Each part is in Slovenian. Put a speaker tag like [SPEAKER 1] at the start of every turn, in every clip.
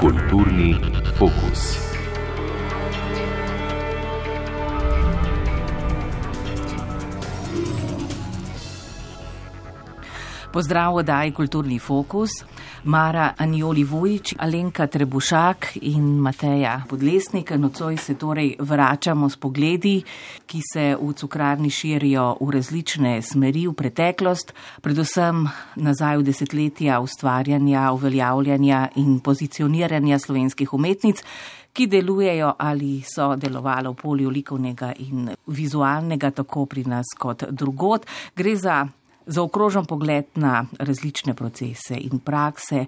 [SPEAKER 1] Kulturni fokus.
[SPEAKER 2] Pozdrav v oddaji Kulturni fokus. Mara Anjoli Vujič, Alenka Trebušak in Mateja Podlesnik. Nocoj se torej vračamo s pogledi, ki se v cukrarni širijo v različne smeri, v preteklost, predvsem nazaj v desetletja ustvarjanja, uveljavljanja in pozicioniranja slovenskih umetnic ki delujejo ali so delovali v polju likovnega in vizualnega, tako pri nas kot drugot. Gre za zaokrožen pogled na različne procese in prakse,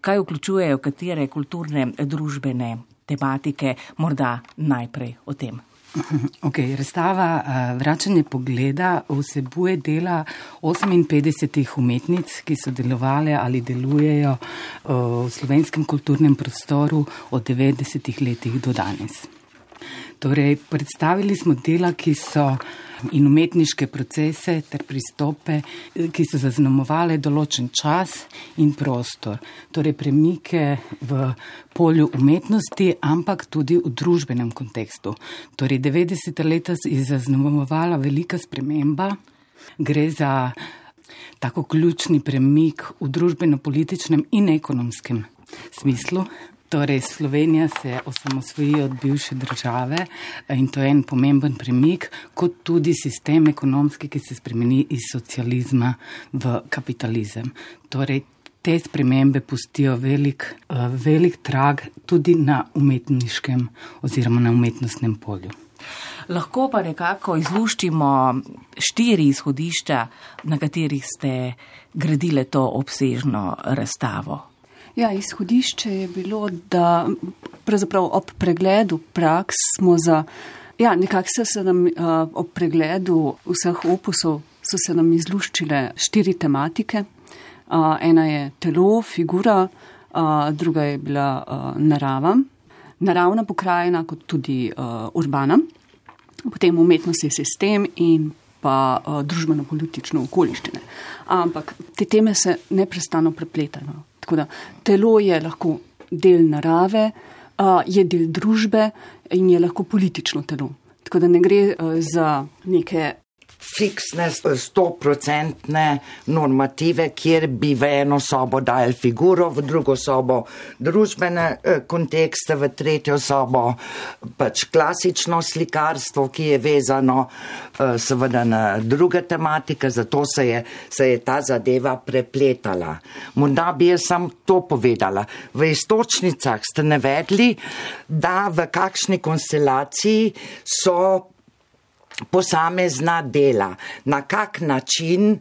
[SPEAKER 2] kaj vključujejo katere kulturne, družbene tematike, morda najprej o tem.
[SPEAKER 3] Okay, razstava Vračanje pogleda vsebuje dela 58 umetnic, ki so delovali ali delujejo v slovenskem kulturnem prostoru od 90 letih do danes. Torej, predstavili smo dela, ki so in umetniške procese ter pristope, ki so zaznamovali določen čas in prostor. Torej, premike v polju umetnosti, ampak tudi v družbenem kontekstu. Torej, 90. leta je zaznamovala velika sprememba. Gre za tako ključni premik v družbeno-političnem in ekonomskem smislu. Torej, Slovenija se osamosvoji od bivše države in to je en pomemben premik, kot tudi sistem ekonomski, ki se spremeni iz socializma v kapitalizem. Torej, te spremembe pustijo velik, velik trag tudi na umetniškem oziroma na umetnostnem polju.
[SPEAKER 2] Lahko pa nekako izluščimo štiri izhodišča, na katerih ste gradile to obsežno razstavo.
[SPEAKER 4] Ja, izhodišče je bilo, da pravzaprav ob pregledu praks smo za, ja, nekako se, se nam uh, ob pregledu vseh opusov so se nam izluščile štiri tematike. Uh, ena je telo, figura, uh, druga je bila uh, narava, naravna pokrajina, kot tudi uh, urbana, potem umetnostni sistem in pa uh, družbeno-politično okoliščine. Ampak te teme se neprestano prepletajo. Tako da telo je lahko del narave, je del družbe in je lahko politično telo. Tako da ne gre za neke
[SPEAKER 5] fiksne, stoprocentne normative, kjer bi v eno sobo dajali figuro, v drugo sobo družbene eh, kontekste, v tretjo sobo pač klasično slikarstvo, ki je vezano eh, seveda na druge tematike, zato se je, se je ta zadeva prepletala. Morda bi jaz sam to povedala. V istočnicah ste navedli, da v kakšni konstelaciji so posamezna dela, na kak način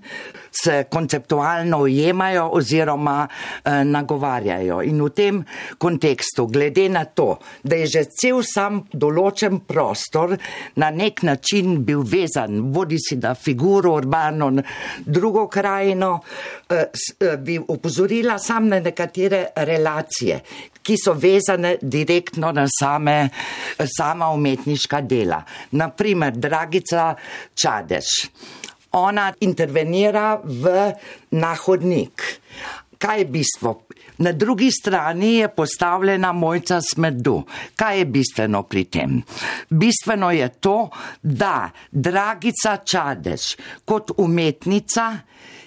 [SPEAKER 5] se konceptualno ujemajo oziroma eh, nagovarjajo. In v tem kontekstu, glede na to, da je že cel sam določen prostor na nek način bil vezan, bodi si da figuro urbano, drugo krajino, eh, eh, bi upozorila sam na nekatere relacije, ki so vezane direktno na same, sama umetniška dela. Naprimer, Dragica Čadež. Ona intervenira v nahodnik. Kaj je bistvo? Na drugi strani je postavljena mojca smrdu. Kaj je bistveno pri tem? Bistveno je to, da Dragica Čadež kot umetnica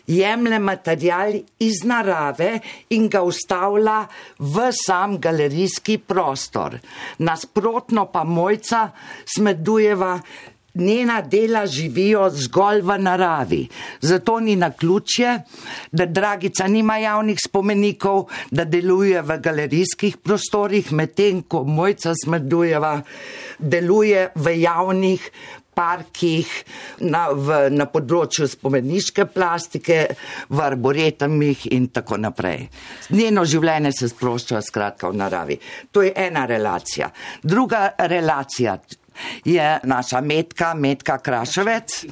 [SPEAKER 5] jemlje material iz narave in ga ustavlja v sam galerijski prostor. Nasprotno pa mojca Smedujeva njena dela živijo zgolj v naravi. Zato ni na ključje, da Dragica nima javnih spomenikov, da deluje v galerijskih prostorih, medtem ko Mojca Smrdujeva deluje v javnih parkih, na, v, na področju spomeniške plastike, v arboretamih in tako naprej. Njeno življenje se sprošča skratka v naravi. To je ena relacija. Druga relacija, je naša Metka, Metka Kraševec,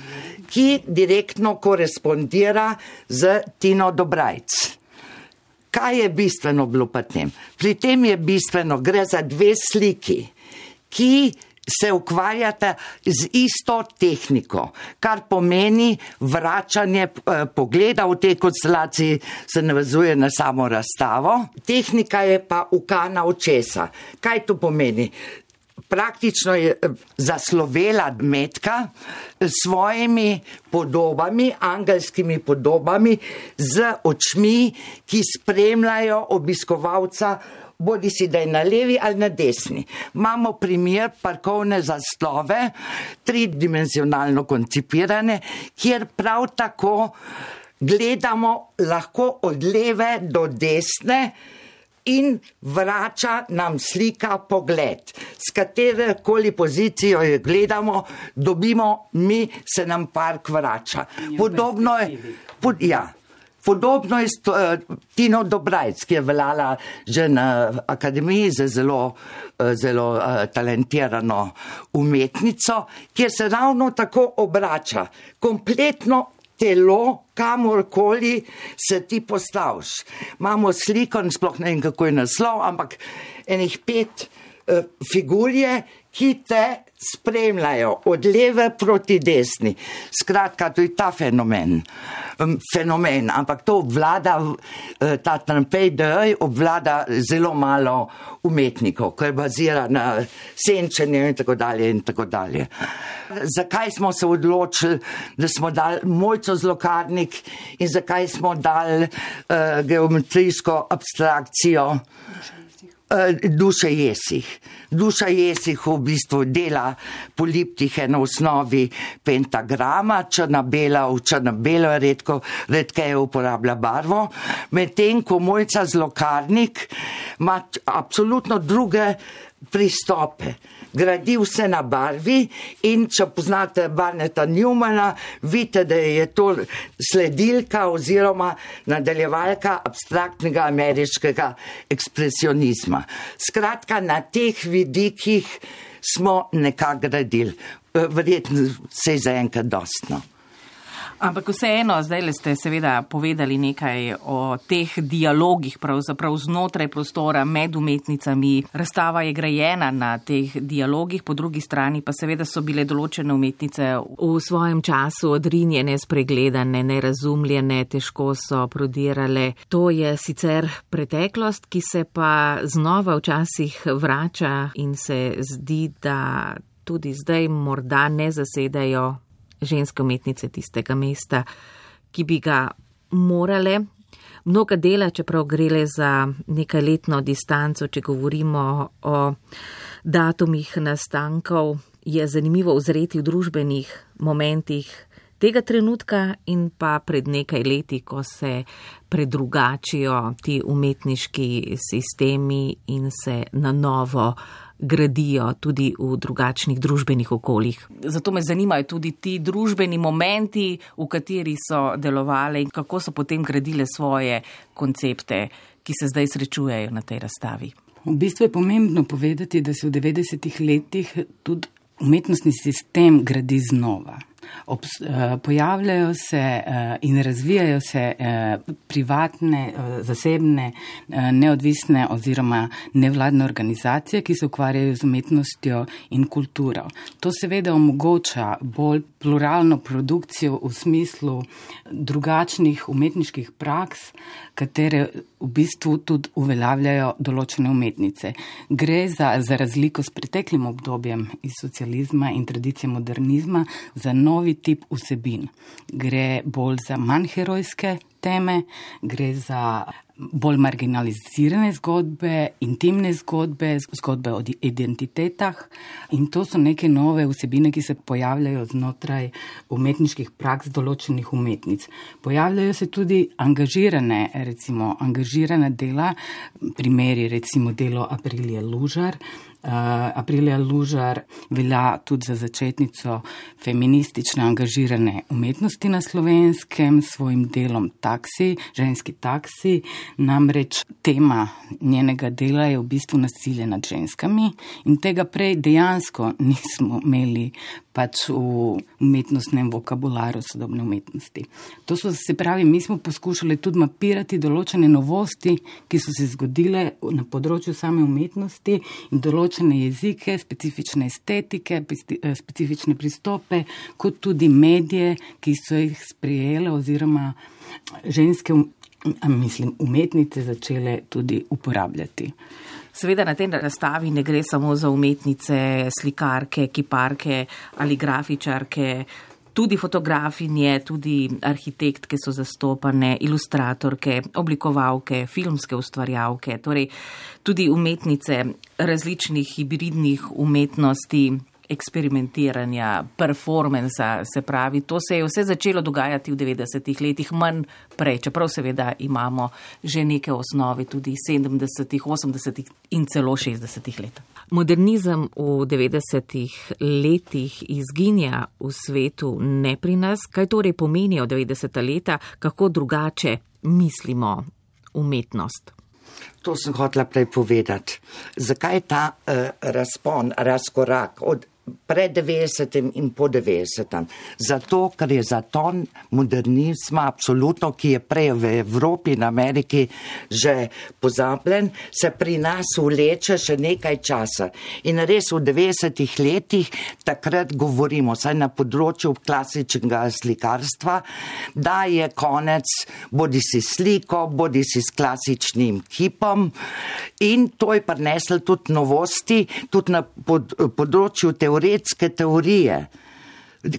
[SPEAKER 5] ki direktno korespondira z Tino Dobrajc. Kaj je bistveno bilo pri tem? Pri tem je bistveno, gre za dve sliki, ki se ukvarjata z isto tehniko, kar pomeni vračanje eh, pogleda v tej konstelaciji, se navezuje na samo razstavo. Tehnika je pa ukana očesa. Kaj to pomeni? Praktično je eh, zaslovela metka s svojimi podobami, angelskimi podobami, z očmi, ki spremljajo obiskovalca bodi si da je na levi ali na desni. Imamo primer parkovne zaslove, tridimenzionalno koncipirane, kjer prav tako gledamo lahko od leve do desne in vrača nam slika pogled. S katero koli pozicijo jo gledamo, dobimo mi, se nam park vrača. Podobno je. Pod, ja. Podobno je sto, uh, Tino Dobrajc, ki je veljala že na akademiji za zelo, uh, zelo uh, talentirano umetnico, ki se ravno tako obrača. Kompletno telo, kamorkoli se ti postaviš. Imamo sliko, sploh ne vem, kako je naslov, ampak enih pet uh, figurje, ki te spremljajo od leve proti desni. Skratka, to je ta fenomen. fenomen ampak to obvlada, eh, ta Trumpej obvlada zelo malo umetnikov, ker bazira na senčenju in tako dalje in tako dalje. Zakaj smo se odločili, da smo dali mojco zlokarnik in zakaj smo dali uh, geometrijsko abstrakcijo? Eh, duše jesih. Duša jesih v bistvu dela poliptihe na osnovi pentagrama, črna bela, v črna bela redko, redkeje uporablja barvo, medtem ko mojca zlokarnik ima absolutno druge pristope gradi vse na barvi in če poznate Barneta Newmana, vidite, da je to sledilka oziroma nadaljevalka abstraktnega ameriškega ekspresionizma. Skratka, na teh vidikih smo nekako gradili. Verjetno se je zaenkrat dostno.
[SPEAKER 2] Ampak vseeno, zdaj le ste seveda povedali nekaj o teh dialogih pravzaprav znotraj prostora med umetnicami. Razstava je grajena na teh dialogih, po drugi strani pa seveda so bile določene umetnice v svojem času odrinjene, spregledane, nerazumljene, težko so prodirale. To je sicer preteklost, ki se pa znova včasih vrača in se zdi, da tudi zdaj morda ne zasedajo ženske umetnice tistega mesta, ki bi ga morale. Mnoga dela, čeprav gre le za nekaj letno distanco, če govorimo o datumih nastankov, je zanimivo ozreti v družbenih momentih tega trenutka in pa pred nekaj leti, ko se predrugačijo ti umetniški sistemi in se na novo gradijo tudi v drugačnih družbenih okoljih. Zato me zanimajo tudi ti družbeni momenti, v kateri so delovali in kako so potem gradile svoje koncepte, ki se zdaj srečujejo na tej razstavi.
[SPEAKER 3] V bistvu je pomembno povedati, da se v 90-ih letih tudi umetnostni sistem gradi znova. Ob, eh, pojavljajo se eh, in razvijajo se eh, privatne, zasebne, neodvisne oziroma nevladne organizacije, ki se ukvarjajo z umetnostjo in kulturo. To seveda omogoča bolj pluralno produkcijo v smislu drugačnih umetniških praks, katere v bistvu tudi uveljavljajo določene umetnice. Gre za, za razliko s preteklim obdobjem iz socializma in tradicije modernizma za novi tip vsebin. Gre bolj za manj herojske teme, gre za bolj marginalizirane zgodbe, intimne zgodbe, zgodbe o identitetah. In to so neke nove vsebine, ki se pojavljajo znotraj umetniških praks določenih umetnic. Pojavljajo se tudi angažirane, recimo angažirane dela, primeri recimo delo Aprilije Lužar. Uh, Aprilija Lužar velja tudi za začetnico feministične angažirane umetnosti na slovenskem, svojim delom taksi, ženski taksi, Namreč tema njenega dela je v bistvu nasilje nad ženskami in tega prej dejansko nismo imeli pač v umetnostnem vokabularu sodobne umetnosti. To so se pravi, mi smo poskušali tudi mapirati določene novosti, ki so se zgodile na področju same umetnosti in določene jezike, specifične estetike, specifične pristope, kot tudi medije, ki so jih sprijele oziroma ženske, mislim, umetnice začele tudi uporabljati.
[SPEAKER 2] Seveda na tej razstavi ne gre samo za umetnice, slikarke, kiparke ali grafičarke, tudi fotografinje, tudi arhitektke so zastopane, ilustratorke, oblikovalke, filmske ustvarjalke, torej tudi umetnice različnih hibridnih umetnosti eksperimentiranja, performansa, se pravi, to se je vse začelo dogajati v 90-ih letih, manj prej, čeprav seveda imamo že neke osnove tudi 70-ih, 80-ih in celo 60-ih let. Modernizem v 90-ih letih izginja v svetu, ne pri nas. Kaj torej pomenijo 90-ta leta, kako drugače mislimo umetnost?
[SPEAKER 5] To sem hotela prej povedati. Zakaj je ta uh, razpon, razkorak od pred 90 in po 90. Zato, ker je zaton modernizma, absolutno, ki je prej v Evropi in Ameriki že pozabljen, se pri nas vleče še nekaj časa. In res v 90 letih takrat govorimo, saj na področju klasičnega slikarstva, da je konec bodi si sliko, bodi si s klasičnim kipom. In to je prineslo tudi novosti, tudi na pod, področju teorije teoretske teorije.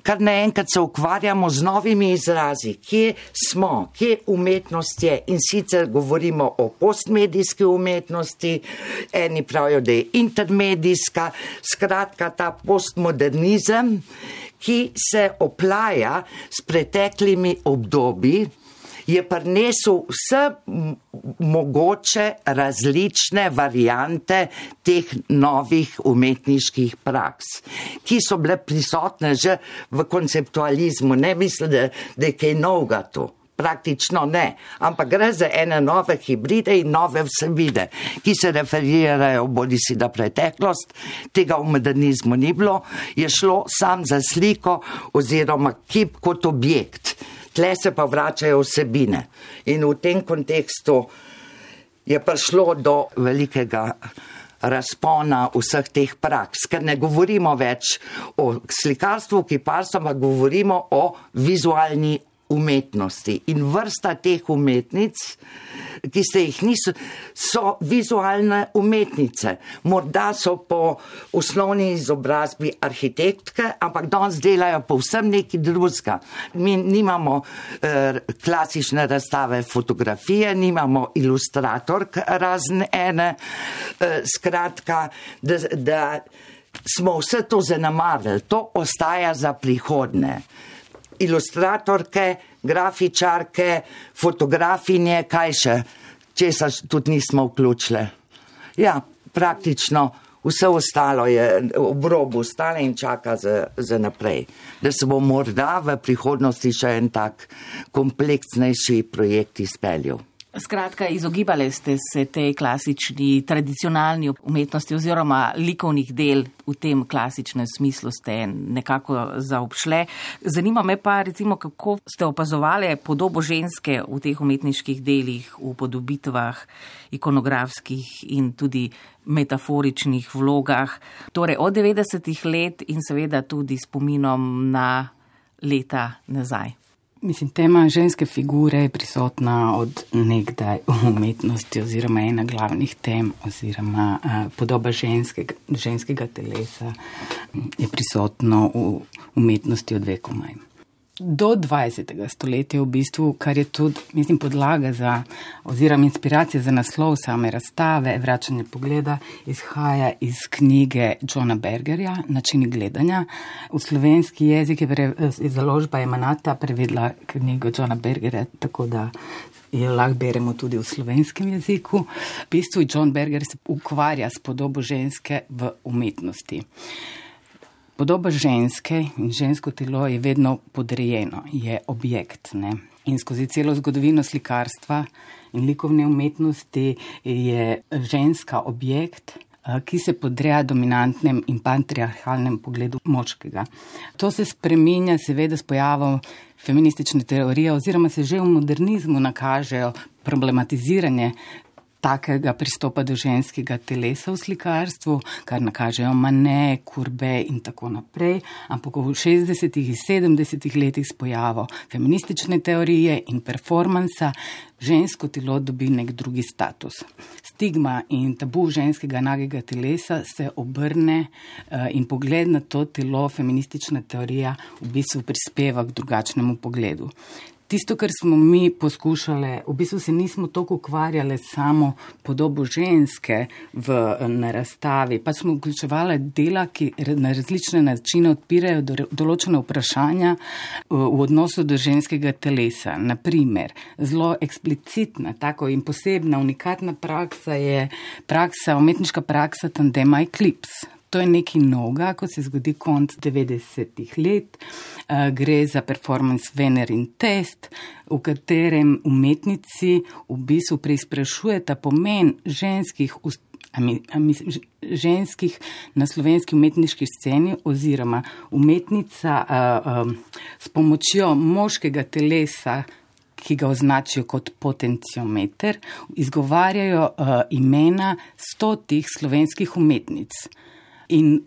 [SPEAKER 5] Kar naenkrat se ukvarjamo z novimi izrazi, kje smo, kje umetnost je? In sicer govorimo o postmedijski umetnosti, eni pravijo, da je intermedijska, skratka ta postmodernizem, ki se oplaja s preteklimi obdobji, je prinesel vse mogoče različne variante teh novih umetniških praks, ki so bile prisotne že v konceptualizmu. Ne mislim, da, da je kaj novega to. Praktično ne, ampak gre za ene nove hibride in nove vsebine, ki se referirajo bodi si na preteklost, tega v modernizmu ni bilo, je šlo sam za sliko oziroma kip kot objekt tle se pa vračajo vsebine. In v tem kontekstu je prišlo do velikega razpona vseh teh praks, ker ne govorimo več o slikarstvu, kiparstvu, ampak govorimo o vizualni umetnosti. In vrsta teh umetnic, ki se jih niso, so vizualne umetnice. Morda so po osnovni izobrazbi arhitektke, ampak danes delajo povsem neki drugega. Mi nimamo eh, klasične razstave fotografije, nimamo ilustratork razne ene. Eh, skratka, da, da smo vse to zanemarili, to ostaja za prihodne ilustratorke, grafičarke, fotografinje, kaj še, če se tudi nismo vključile. Ja, praktično vse ostalo je ob robu, stane in čaka za, za naprej. Da se bo morda v prihodnosti še en tak kompleksnejši projekt izpeljal.
[SPEAKER 2] Skratka, izogibali ste se tej klasični, tradicionalni umetnosti oziroma likovnih del v tem klasičnem smislu ste nekako zaobšle. Zanima me pa, recimo, kako ste opazovali podobo ženske v teh umetniških delih, v podobitvah, ikonografskih in tudi metaforičnih vlogah, torej od 90-ih let in seveda tudi spominom na leta nazaj.
[SPEAKER 3] Mislim, tema ženske figure je prisotna od nekdaj v umetnosti oziroma ena glavnih tem oziroma uh, podoba ženskega, ženskega telesa je prisotno v umetnosti od vekomaj do 20. stoletja, v bistvu, kar je tudi, mislim, podlaga za, oziroma inspiracija za naslov same razstave, vračanje pogleda, izhaja iz knjige Johna Bergerja, Načini gledanja. V slovenski jezik je, pre, založba Emanata prevedla knjigo Johna Bergerja, tako da jo lahko beremo tudi v slovenskem jeziku. V bistvu John Berger se ukvarja s podobo ženske v umetnosti. Podoba ženske in žensko telo je vedno podrejeno, je objekt. Ne? In skozi celo zgodovino slikarstva in likovne umetnosti je ženska objekt, eh, ki se podreja dominantnem in patriarhalnem pogledu moškega. To se spreminja seveda s pojavom feministične teorije oziroma se že v modernizmu nakažejo problematiziranje takega pristopa do ženskega telesa v slikarstvu, kar nakažejo mane, kurbe in tako naprej. Ampak v 60-ih in 70-ih letih s pojavo feministične teorije in performansa žensko telo dobi nek drugi status. Stigma in tabu ženskega nagega telesa se obrne eh, in pogled na to telo feministična teorija v bistvu prispeva k drugačnemu pogledu. Tisto, kar smo mi poskušali, v bistvu se nismo toliko ukvarjali samo podobo ženske v narastavi, pa smo vključevali dela, ki na različne načine odpirajo do, določene vprašanja v odnosu do ženskega telesa. Naprimer, zelo eksplicitna, tako in posebna, unikatna praksa je praksa, umetniška praksa tandema Eclipse. To je nekaj novega, ko se zgodi konc 90-ih let. Uh, gre za performance Vener in Test, v katerem umetnici v bistvu preizprašujeta pomen ženskih, ami, ami, ženskih na slovenski umetniški sceni oziroma umetnica uh, um, s pomočjo moškega telesa ki ga označijo kot potenciometer, izgovarjajo uh, imena stotih slovenskih umetnic in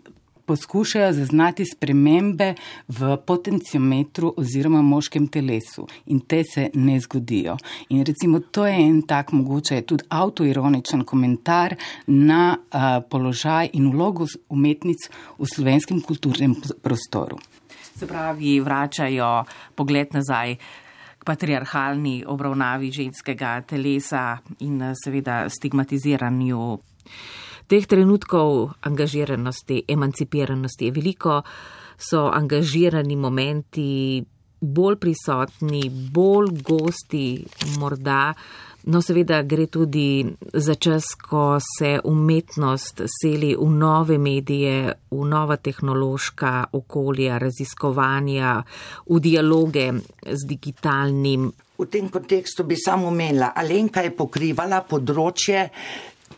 [SPEAKER 3] poskušajo zaznati spremembe v potenciometru oziroma moškem telesu in te se ne zgodijo. In recimo to je en tak mogoče tudi autoironičen komentar na uh, položaj in vlogo umetnic v slovenskem kulturnem prostoru.
[SPEAKER 2] Se pravi, vračajo pogled nazaj k patriarhalni obravnavi ženskega telesa in seveda stigmatiziranju teh trenutkov angažiranosti, emancipiranosti je veliko, so angažirani momenti bolj prisotni, bolj gosti, morda. No, seveda gre tudi za čas, ko se umetnost seli v nove medije, v nova tehnološka okolja, raziskovanja, v dialoge z digitalnim.
[SPEAKER 5] V tem kontekstu bi samo omenila, Alenka je pokrivala področje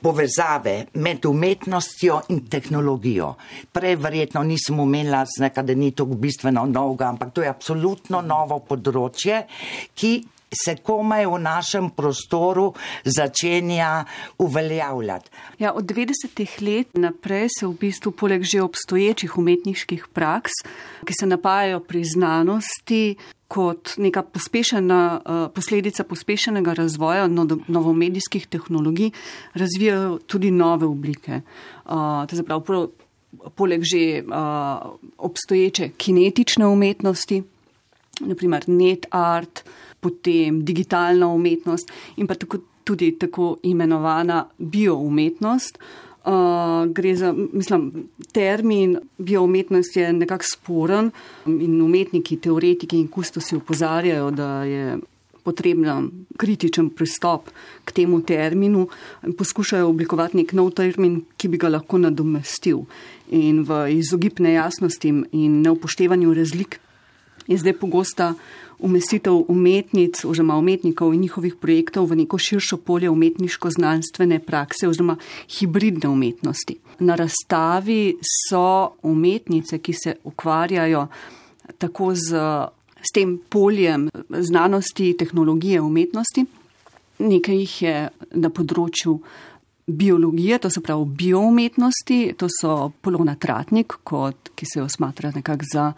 [SPEAKER 5] povezave med umetnostjo in tehnologijo. Prej verjetno nisem omenila, da ni to bistveno novega, ampak to je absolutno novo področje, ki se komaj v našem prostoru začenja uveljavljati.
[SPEAKER 4] Ja, od 90-ih let naprej se v bistvu poleg že obstoječih umetniških praks, ki se napajajo pri znanosti, kot neka pospešena, uh, posledica pospešenega razvoja novomedijskih tehnologij, razvijajo tudi nove oblike. Uh, zaprav, poleg že uh, obstoječe kinetične umetnosti, naprimer net art, potem digitalna umetnost in pa tako, tudi tako imenovana bioumetnost. Uh, gre za, mislim, termin bioumetnost je nekako sporen in umetniki, teoretiki in kustosi upozarjajo, da je potreben kritičen pristop k temu terminu in poskušajo oblikovati nek nov termin, ki bi ga lahko nadomestil. In v izogib nejasnostim in neupoštevanju razlik je zdaj pogosta umestitev umetnic oziroma umetnikov in njihovih projektov v neko širšo polje umetniško-znanstvene prakse oziroma hibridne umetnosti. Na razstavi so umetnice, ki se ukvarjajo tako z, s tem poljem znanosti, tehnologije, umetnosti. Nekaj jih je na področju biologije, to se pravi bioumetnosti, to so Polona Tratnik, kot, ki se jo smatra nekako za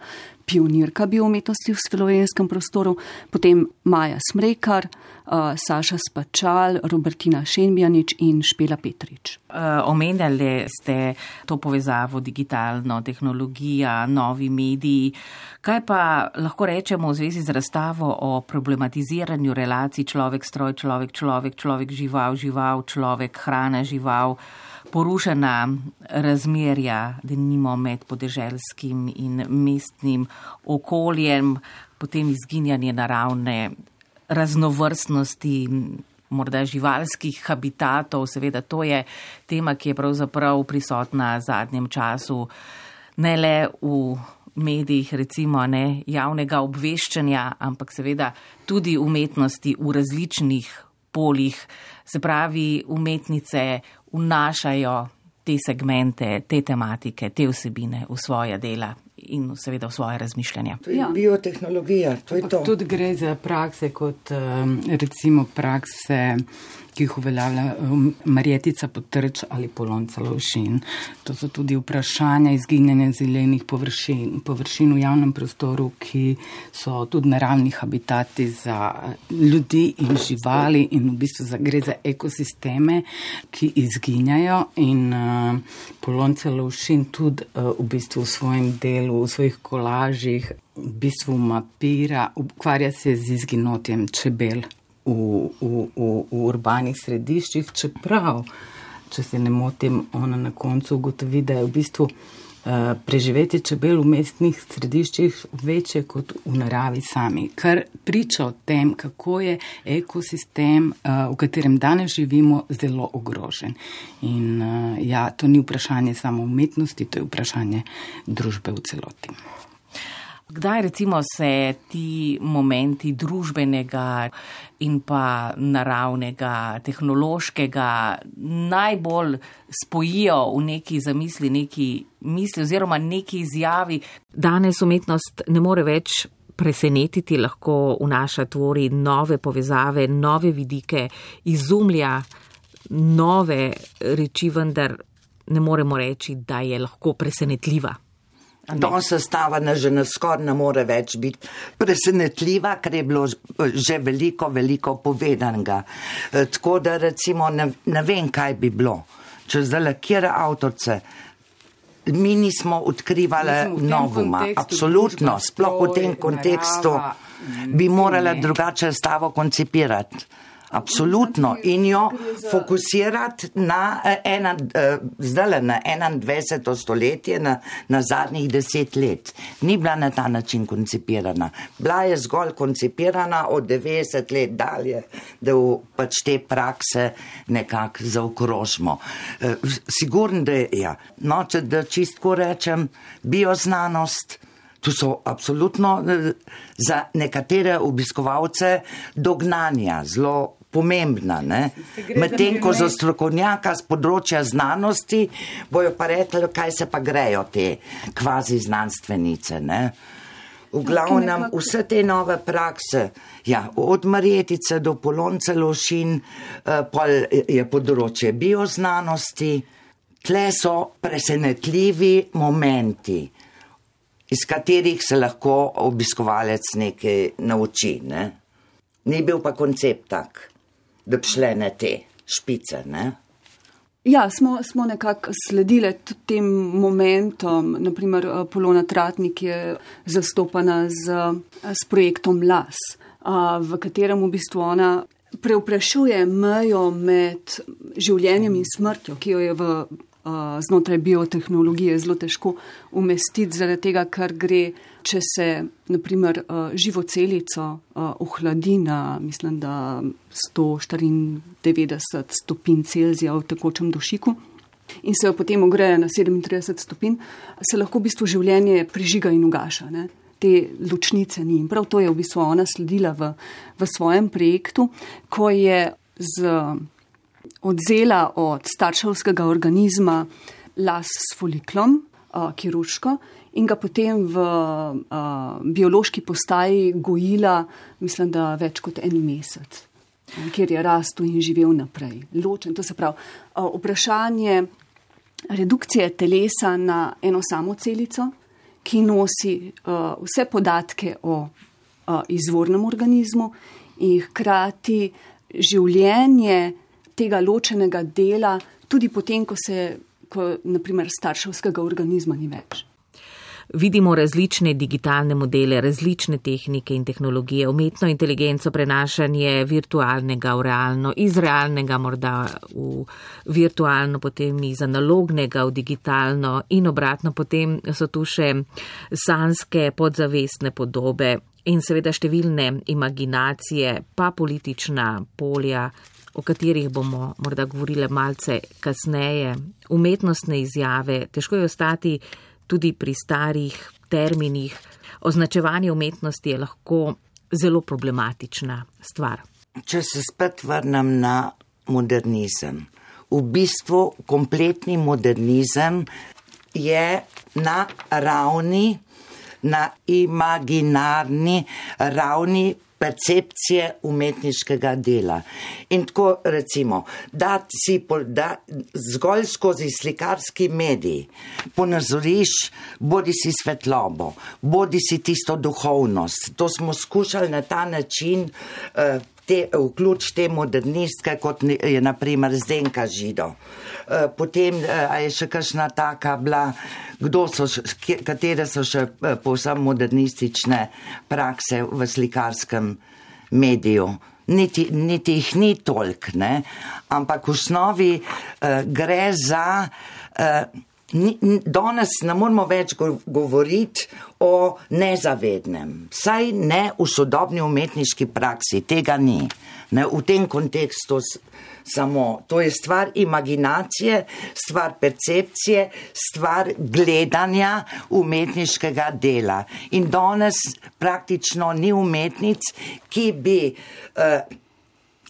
[SPEAKER 4] pionirka biometnosti v slovenskem prostoru, potem Maja Smrekar, uh, Saša Spačal, Robertina Šenbjanič in Špela Petrič.
[SPEAKER 2] Uh, omenjali ste to povezavo digitalno, tehnologija, novi mediji. Kaj pa lahko rečemo v zvezi z razstavo o problematiziranju relacij človek-stroj, človek-človek, človek-žival, žival, človek, hrana, žival? Porušena razmerja, da nimo med podeželskim in mestnim okoljem, potem izginjanje naravne raznovrstnosti, morda živalskih habitatov. Seveda to je tema, ki je pravzaprav prisotna v zadnjem času, ne le v medijih, recimo ne javnega obveščanja, ampak seveda tudi umetnosti v različnih poljih. Se pravi, umetnice vnašajo te segmente, te tematike, te vsebine v svoje dela in seveda v svoje razmišljanje.
[SPEAKER 5] To je ja. biotehnologija, to je to.
[SPEAKER 3] Tudi gre za prakse kot recimo prakse ki jih uveljavlja um, Marjetica Potrč ali Polonca Lovšin. To so tudi vprašanja izginjanja zelenih površin, površin v javnem prostoru, ki so tudi naravni habitati za ljudi in živali in v bistvu za, gre za ekosisteme, ki izginjajo in uh, Polonca Lovšin tudi uh, v bistvu v svojem delu, v svojih kolažih v bistvu mapira, ukvarja se z izginotjem čebel v, v, v, v urbanih središčih, čeprav, če se ne motim, ona na koncu ugotovi, da je v bistvu uh, preživetje čebel v mestnih središčih večje kot v naravi sami, kar priča o tem, kako je ekosistem, uh, v katerem danes živimo, zelo ogrožen. In uh, ja, to ni vprašanje samo umetnosti, to je vprašanje družbe v celoti.
[SPEAKER 2] Kdaj recimo se ti momenti družbenega in pa naravnega, tehnološkega najbolj spojijo v neki zamisli, neki misli oziroma neki izjavi? Danes umetnost ne more več presenetiti, lahko vnaša tvori nove povezave, nove vidike, izumlja nove reči, vendar ne moremo reči, da je lahko presenetljiva.
[SPEAKER 5] To sestava na že naskor ne more več biti presenetljiva, ker je bilo že veliko, veliko povedanega. E, tako da recimo ne, ne vem, kaj bi bilo, če zdaj le kjera avtorce. Mi nismo odkrivali novuma, absolutno, sploh v tem kontekstu bi morala drugače stavo koncipirati. Absolutno. In jo fokusirati na, eh, ena, eh, zdaj, na 21. stoletje, na, na zadnjih deset let. Ni bila na ta način koncipirana. Bila je zgolj koncipirana od 90 let dalje, da v pač te prakse nekako zaokrožimo. Eh, sigurno, da je, ja. no, če da čistko rečem, bioznanost. Tu so absolutno za nekatere obiskovalce dognanja, zelo pomembna. Medtem ko za strokovnjaka z področja znanosti bojo pa rekli, kaj se pa grejo te kvazi znanstvenice. Ne? V glavnem vse te nove prakse, ja, od Marjetice do Polonce Lošin, eh, pa je področje bioznanosti, tle so presenetljivi momenti, iz katerih se lahko obiskovalec nekaj nauči. Ne? Ni bil pa koncept tak da šle na te špice. Ne?
[SPEAKER 4] Ja, smo, smo nekako sledili tem momentom. Naprimer, eh, Polona Tratnik je zastopana z, eh, z projektom LAS, v katerem v bistvu ona preuprašuje mejo med življenjem in smrtjo, ki jo je v znotraj biotehnologije zelo težko umestiti, zaradi tega, ker gre, če se naprimer živo celico ohladi na, mislim, da 194 stopinj Celzija v tekočem dušiku. In se jo potem ogreje na 37 stopinj, se lahko v bistvu življenje prižiga in ugaša. Ne? Te ločnice ni. In prav to je v bistvu ona sledila v, v svojem projektu, ko je z odzela od starševskega organizma las s foliklom, uh, kirurško, in ga potem v uh, biološki postaji gojila, mislim, da več kot en mesec, kjer je rastel in živel naprej. Ločen, to se pravi, uh, vprašanje redukcije telesa na eno samo celico, ki nosi uh, vse podatke o uh, izvornem organizmu in hkrati življenje tega ločenega dela, tudi potem, ko se, ko naprimer starševskega organizma ni več.
[SPEAKER 2] Vidimo različne digitalne modele, različne tehnike in tehnologije, umetno inteligenco, prenašanje virtualnega v realno, iz realnega morda v virtualno, potem iz analognega v digitalno in obratno, potem so tu še sanske podzavestne podobe in seveda številne imaginacije, pa politična polja, o katerih bomo morda govorili malce kasneje, umetnostne izjave, težko je ostati tudi pri starih terminih. Označevanje umetnosti je lahko zelo problematična stvar.
[SPEAKER 5] Če se spet vrnem na modernizem. V bistvu kompletni modernizem je na ravni, na imaginarni ravni percepcije umetniškega dela. In tako recimo, da si da zgolj skozi slikarski medij ponazoriš bodi si svetlobo, bodi si tisto duhovnost. To smo skušali na ta način uh, te, vključ te modernistke, kot je naprimer Zdenka Žido. Eh, potem eh, je še kakšna taka bila, kdo so, katere so še eh, povsem modernistične prakse v slikarskem mediju. Niti, niti jih ni tolk, ne? ampak v osnovi uh, gre za uh, Danes ne moramo več govoriti o nezavednem, saj ne v sodobni umetniški praksi, tega ni. Ne, v tem kontekstu samo to je stvar imaginacije, stvar percepcije, stvar gledanja umetniškega dela. In danes praktično ni umetnic, ki bi. Uh,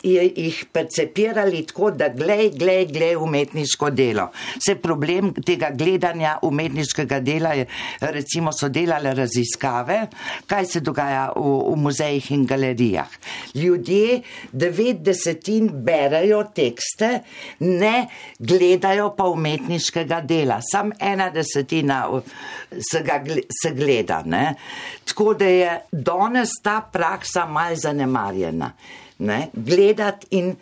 [SPEAKER 5] jih percepirali tako, da glej, glej, glej umetniško delo. Se problem tega gledanja umetniškega dela je, recimo so delale raziskave, kaj se dogaja v, v muzejih in galerijah. Ljudje devet desetin berajo tekste, ne gledajo pa umetniškega dela. Sam ena desetina se, ga, se gleda. Ne? Tako da je danes ta praksa mal zanemarjena ne, gledati in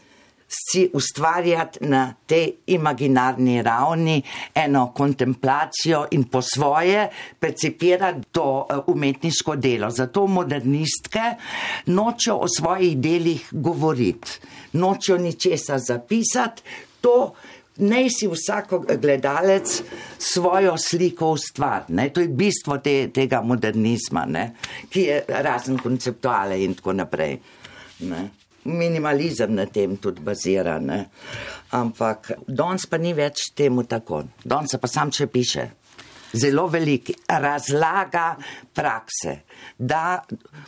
[SPEAKER 5] si ustvarjati na tej imaginarni ravni eno kontemplacijo in po svoje percipirati to eh, umetniško delo. Zato modernistke nočejo o svojih delih govoriti, nočejo ničesa zapisati, to naj si vsak gledalec svojo sliko ustvari. To je bistvo te, tega modernizma, ne? ki je razen konceptuale in tako naprej. Ne? Minimalizem na tem tudi bazira. Ne? Ampak danes pa ni več temu tako. Danes pa sam še piše. Zelo velik razlaga prakse, da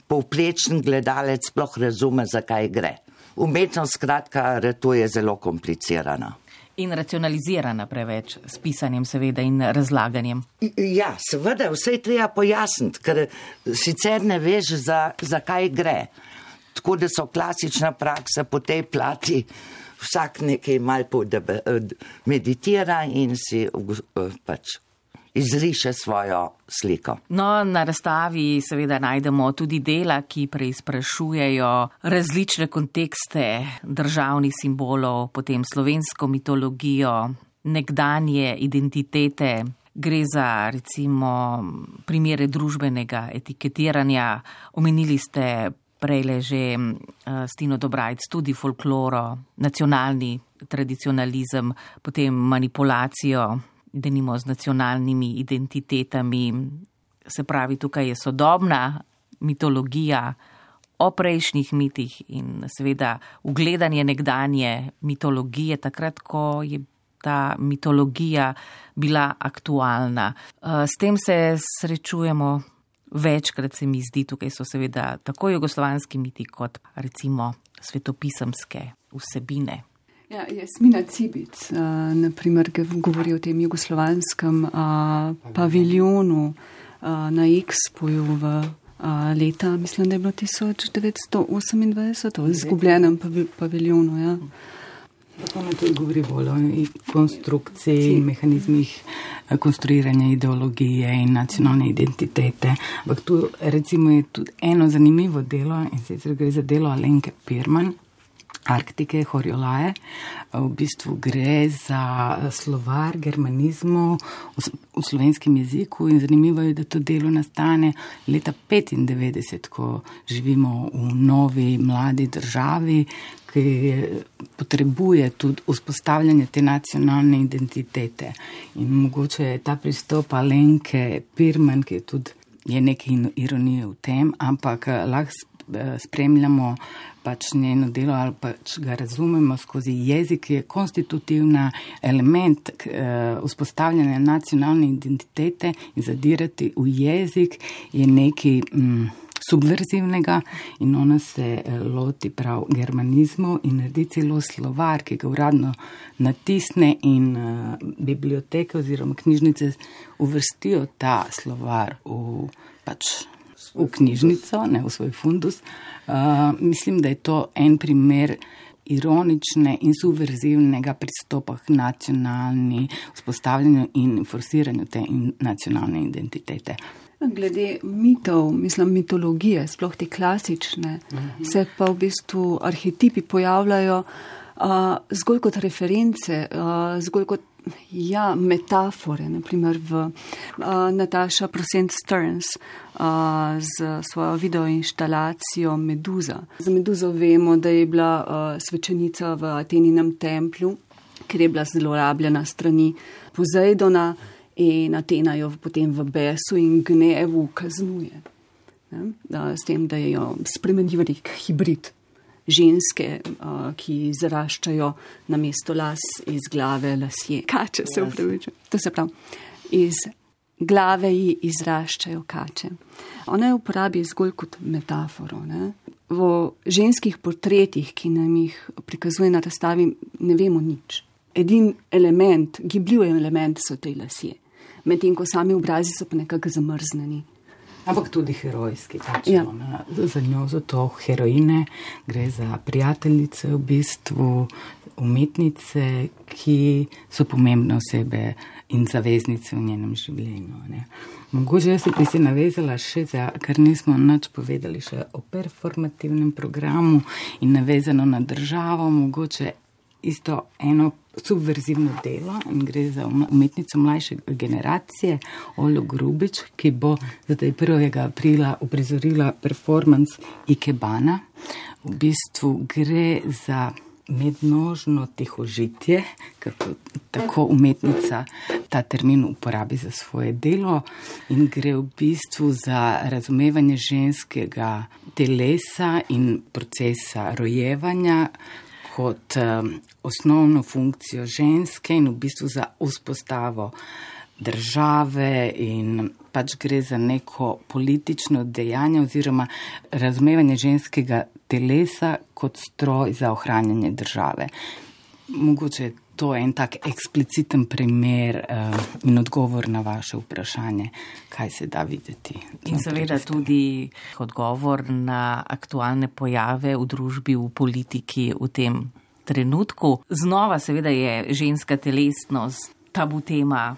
[SPEAKER 5] povprečen gledalec sploh razume, zakaj gre. Umetnost, skratka, to je zelo komplicirana.
[SPEAKER 2] In racionalizirana preveč s pisanjem, seveda, in razlaganjem.
[SPEAKER 5] Ja, seveda, vse je treba pojasniti, ker sicer ne veš, zakaj za gre. Tako da so klasična praksa po tej plati, vsak nekaj mal meditira in si eh, pač izriše svojo sliko.
[SPEAKER 2] No, na razstavi seveda najdemo tudi dela, ki preizprašujejo različne kontekste državnih simbolov, potem slovensko mitologijo, nekdanje identitete. Gre za recimo primere družbenega etiketiranja. Omenili ste prej le že uh, Stino Dobrajc, tudi folkloro, nacionalni tradicionalizem, potem manipulacijo, da nimo z nacionalnimi identitetami. Se pravi, tukaj je sodobna mitologija o prejšnjih mitih in seveda ugledanje nekdanje mitologije, takrat, ko je ta mitologija bila aktualna. Uh, s tem se srečujemo Večkrat se mi zdi, tukaj so seveda tako jugoslovanski miti, kot recimo svetopisemske vsebine.
[SPEAKER 4] Ja, Jasmina Cibic, uh, naprimer, govori o tem jugoslovanskem uh, paviljonu uh, na Expoju v uh, leta, mislim, da je bilo 1928, o izgubljenem paviljonu. Ja.
[SPEAKER 3] Ona tudi govori bolj o konstrukciji in mehanizmih eh, konstruiranja ideologije in nacionalne identitete. Ampak tu recimo je tudi eno zanimivo delo in sicer gre za delo Alenke Pirman. Arktike, Horiolaje. V bistvu gre za slovar germanizmov v slovenskem jeziku in zanimivo je, da to delo nastane leta 95, ko živimo v novi mladi državi, ki potrebuje tudi vzpostavljanje te nacionalne identitete. In mogoče je ta pristop Alenke Pirman, ki je tudi je nekaj ironije v tem, ampak lahko eh, spremljamo pač njeno delo ali pač ga razumemo skozi jezik, je konstitutivna element uh, vzpostavljanja nacionalne identitete in zadirati v jezik je nekaj. Mm, subverzivnega in ona se eh, loti prav germanizmu in naredi celo slovar, ki ga uradno natisne in uh, biblioteke oziroma knjižnice uvrstijo ta slovar v, pač, v knjižnico, ne v svoj fundus. Uh, mislim, da je to en primer. Ironične in subverzivnega pristopa k nacionalni vzpostavljanju in forsiranju te in nacionalne identitete.
[SPEAKER 4] Glede mitov, mislim, mitologije, sploh te klasične, uh -huh. se pa v bistvu arhetipi pojavljajo uh, zgolj kot reference, uh, zgolj kot ja, metafore. Naprimer v uh, Nataša Prosent Stearns uh, z svojo videoinštalacijo Meduza. Za Meduzo vemo, da je bila uh, svečenica v Ateninem templju, ker je bila zelo rabljena strani Pozejdona in Atena jo potem v besu in gnevu kaznuje. Ne? S tem, da jo spremeni v nek hibrid ženske, ki zaraščajo na mesto las iz glave lasje. Kače se upravičujem. To se pravi, iz glave ji izraščajo kače. Ona jo uporabi zgolj kot metaforo. Ne? V ženskih portretih, ki nam jih prikazuje na razstavi, ne vemo nič. Edini element, gibljiv element so te lasje medtem ko sami obrazi so pa nekako zamrznjeni.
[SPEAKER 3] Ampak tudi herojski. Pač, ja. no, za njo so to heroine, gre za prijateljice, v bistvu umetnice, ki so pomembne osebe in zaveznice v njenem življenju. Ne. Mogoče jaz bi se navezala še za, ker nismo nič povedali še o performativnem programu in navezano na državo, mogoče isto eno subverzivno delo in gre za umetnico mlajše generacije, Olo Grubič, ki bo zdaj 1. aprila uprizorila performance Ikebana. V bistvu gre za mednožno tihožitje, kako tako umetnica ta termin uporabi za svoje delo in gre v bistvu za razumevanje ženskega telesa in procesa rojevanja, kot um, osnovno funkcijo ženske in v bistvu za vzpostavo države in pač gre za neko politično dejanje oziroma razumevanje ženskega telesa kot stroj za ohranjanje države. Mogoče je to en tak ekspliciten primer uh, in odgovor na vaše vprašanje, kaj se da videti.
[SPEAKER 2] In seveda tudi odgovor na aktualne pojave v družbi, v politiki, v tem trenutku. Znova seveda je ženska telesnost tabu tema,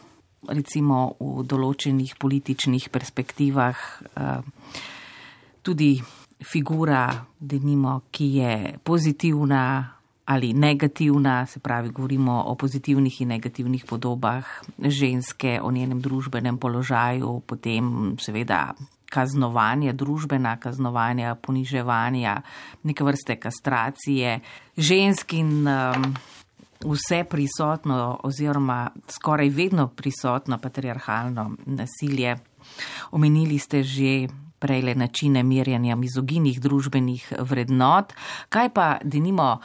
[SPEAKER 2] recimo v določenih političnih perspektivah. Uh, tudi figura, denimo, ki je pozitivna ali negativna, se pravi, govorimo o pozitivnih in negativnih podobah ženske, o njenem družbenem položaju, potem seveda kaznovanja, družbena kaznovanja, poniževanja, neke vrste kastracije žensk in um, vse prisotno oziroma skoraj vedno prisotno patriarhalno nasilje. Omenili ste že prejle načine merjanja mizoginih družbenih vrednot. Kaj pa, denimo,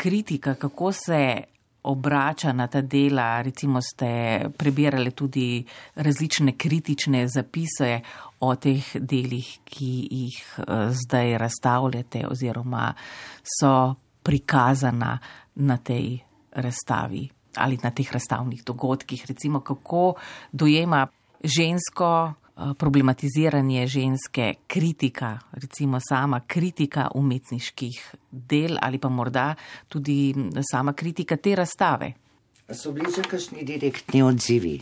[SPEAKER 2] kritika, kako se obrača na ta dela, recimo ste prebirali tudi različne kritične zapise o teh delih, ki jih eh, zdaj razstavljate oziroma so prikazana na tej razstavi ali na teh razstavnih dogodkih, recimo kako dojema žensko problematiziranje ženske, kritika, recimo sama kritika umetniških del ali pa morda tudi sama kritika te razstave.
[SPEAKER 5] So bili že kakšni direktni odzivi?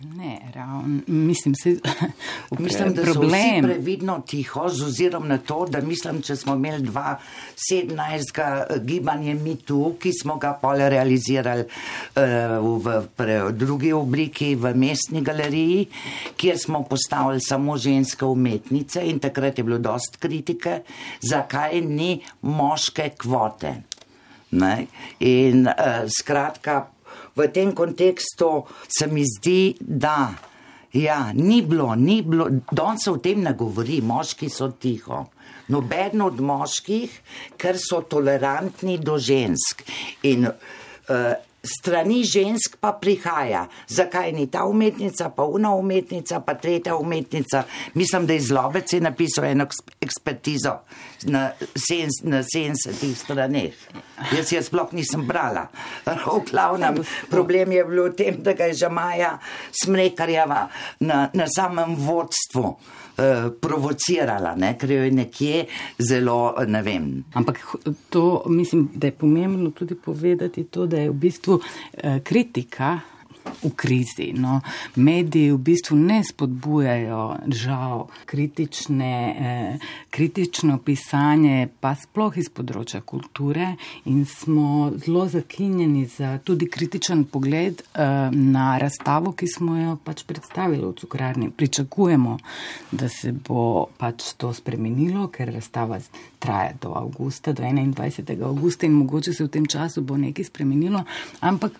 [SPEAKER 3] Ne, ravno, mislim, se,
[SPEAKER 5] mislim, da problem. so previdno tiho, z ozirom na to, da mislim, če smo imeli 2017 eh, gibanje mitu, ki smo ga pole realizirali uh, v pre, drugi obliki v mestni galeriji, kjer smo postavili samo ženske umetnice in takrat je bilo dost kritike, zakaj ni moške kvote. Ne? In uh, skratka, v tem kontekstu se mi zdi, da ja, ni bilo, ni bilo, danes se o tem ne govori, moški so tiho. noben od moških, ker so tolerantni do žensk. In uh, strani žensk pa prihaja, zakaj ni ta umetnica, pa una umetnica, pa tretja umetnica. Mislim, da je zlobec je napisal eno ekspertizo na 70 straneh. Jaz jaz sploh nisem brala. V glavnem problem je bil v tem, da ga je že Maja Smrekarjeva na, na samem vodstvu. Uh, provocirala, ne? ker jo je nekje zelo, ne vem.
[SPEAKER 3] Ampak to mislim, da je pomembno tudi povedati, to, da je v bistvu uh, kritika v krizi. No. Mediji v bistvu ne spodbujajo, žal, kritične, eh, kritično pisanje, pa sploh iz področja kulture in smo zelo zakinjeni za tudi kritičen pogled eh, na razstavo, ki smo jo pač predstavili v cukrarni. Pričakujemo, da se bo pač to spremenilo, ker razstava traja do avgusta, do 21. avgusta in mogoče se v tem času bo nekaj spremenilo, ampak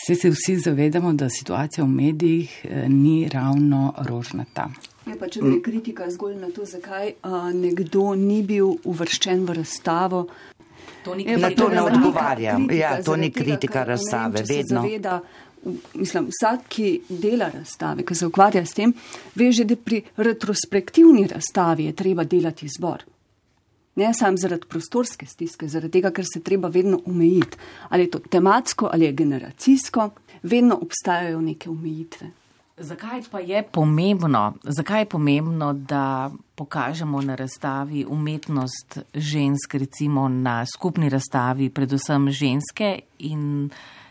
[SPEAKER 3] Vse se vsi zavedamo, da situacija v medijih eh, ni ravno rožnata.
[SPEAKER 4] Je pa če gre kritika zgolj na to, zakaj a, nekdo ni bil uvrščen v razstavo.
[SPEAKER 5] To ni kritika, na to ne odgovarjam. Ja, to ni kritika razstave, vedno.
[SPEAKER 4] Zaveda, mislim, vsak, ki dela razstave, ki se ukvarja s tem, ve že, da pri retrospektivni razstavi je treba delati zbor. Ne samo zaradi prostorske stiske, zaradi tega, ker se treba vedno omejiti. Ali je to tematsko ali je generacijsko, vedno obstajajo neke omejitve.
[SPEAKER 2] Zakaj pa je pomembno, zakaj je pomembno, da pokažemo na razstavi umetnost žensk, recimo na skupni razstavi, predvsem ženske in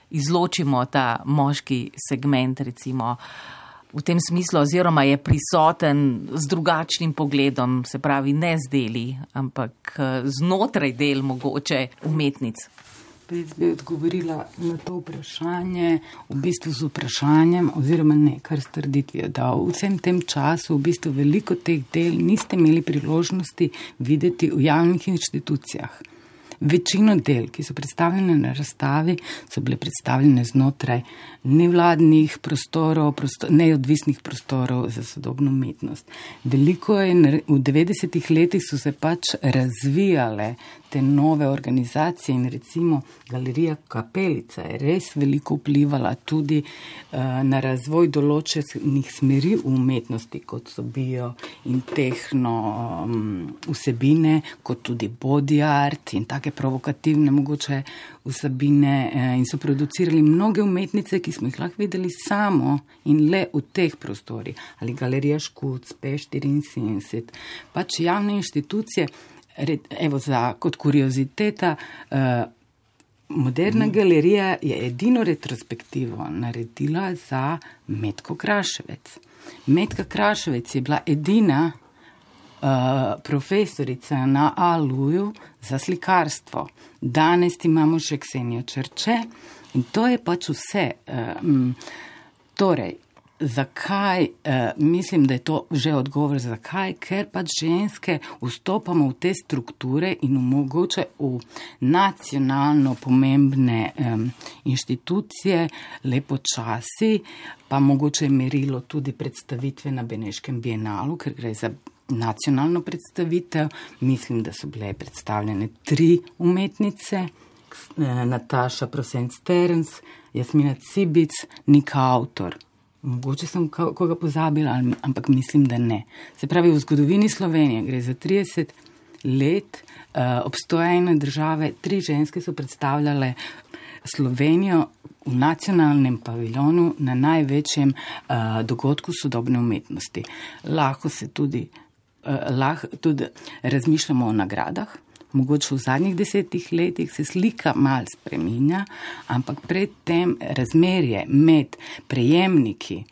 [SPEAKER 2] izločimo ta moški segment, recimo uh, v tem smislu, oziroma je prisoten z drugačnim pogledom, se pravi ne z deli, ampak eh, znotraj del mogoče umetnic.
[SPEAKER 3] Jaz bi odgovorila na to vprašanje, v bistvu z vprašanjem, oziroma ne, kar s trditvijo, da v vsem tem času v bistvu veliko teh del niste imeli priložnosti videti v javnih inštitucijah. Večino del, ki so predstavljene na razstavi, so bile predstavljene znotraj nevladnih prostorov, prostor, neodvisnih prostorov za sodobno umetnost. Veliko je v 90-ih letih so se pač razvijale te nove organizacije in recimo galerija Kapelica je res veliko vplivala tudi uh, na razvoj določenih smeri v umetnosti, kot so bio in tehno um, vsebine, kot tudi body art in take provokativne mogoče vsebine uh, in so producirali mnoge umetnice, ki smo jih lahko videli samo in le v teh prostorih. Ali galerija Škuc, P74, pač javne inštitucije evo, za, kot kurioziteta, uh, moderna mm. galerija je edino retrospektivo naredila za Medko Kraševec. Medka Kraševec je bila edina uh, profesorica na Aluju za slikarstvo. Danes imamo še Ksenijo Črče in to je pač vse. Uh, torej, Zakaj eh, mislim, da je to že odgovor? Zakaj? Ker pač ženske vstopamo v te strukture in omogoče v nacionalno pomembne eh, inštitucije, lepo časi, pa mogoče je merilo tudi predstavitve na Beneškem bienalu, ker gre za nacionalno predstavitev. Mislim, da so bile predstavljene tri umetnice. Eh, Nataša Prosenc Terns, Jasmina Cibic, Nika Autor. Mogoče sem koga pozabila, ampak mislim, da ne. Se pravi, v zgodovini Slovenije gre za 30 let uh, obstoja ene države, tri ženske so predstavljale Slovenijo v nacionalnem paviljonu na največjem uh, dogodku sodobne umetnosti. Lahko se tudi, uh, lahko tudi razmišljamo o nagradah mogoče v zadnjih desetih letih se slika mal spreminja, ampak predtem razmerje med prejemniki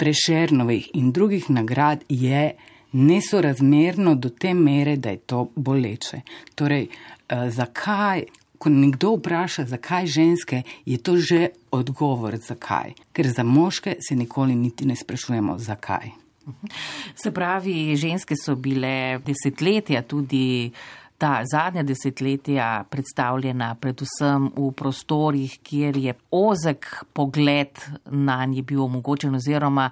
[SPEAKER 3] prešernovih in drugih nagrad je nesorazmerno do te mere, da je to boleče. Torej, eh, zakaj? Ko nekdo vpraša, zakaj ženske, je to že odgovor, zakaj. Ker za moške se nikoli niti ne sprašujemo, zakaj.
[SPEAKER 2] Se pravi, ženske so bile desetletja tudi ta zadnja desetletja predstavljena predvsem v prostorih, kjer je ozek pogled na nje bil omogočen oziroma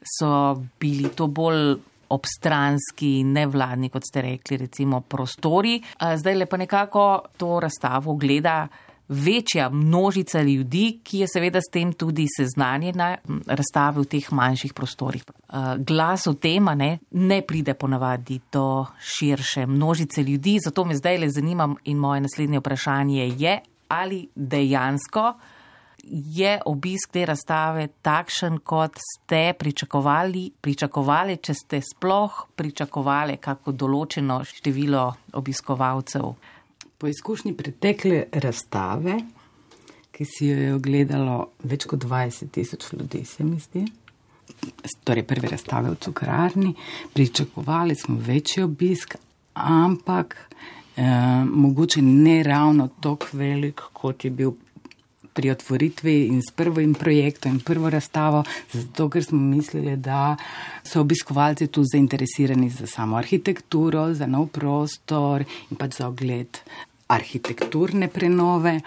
[SPEAKER 2] so bili to bolj obstranski, nevladni, kot ste rekli, recimo prostori. Zdaj le pa nekako to razstavo gleda večja množica ljudi, ki je seveda s tem tudi seznanjena razstave v teh manjših prostorih. Glas o tem ne, ne pride ponavadi do širše množice ljudi, zato me zdaj le zanima in moje naslednje vprašanje je, ali dejansko je obisk te razstave takšen, kot ste pričakovali, pričakovali, če ste sploh pričakovali kako določeno število obiskovalcev.
[SPEAKER 3] Po izkušnji pretekle razstave, ki si jo je ogledalo več kot 20 tisoč ljudi, se mi zdi, torej prve razstave v cukrarni, pričakovali smo večji obisk, ampak eh, mogoče ne ravno tako velik, kot je bil pri otvoritvi in s prvim projektom in prvo razstavo, zato ker smo mislili, da so obiskovalci tu zainteresirani za samo arhitekturo, za nov prostor in pač za ogled arhitekturne prenove.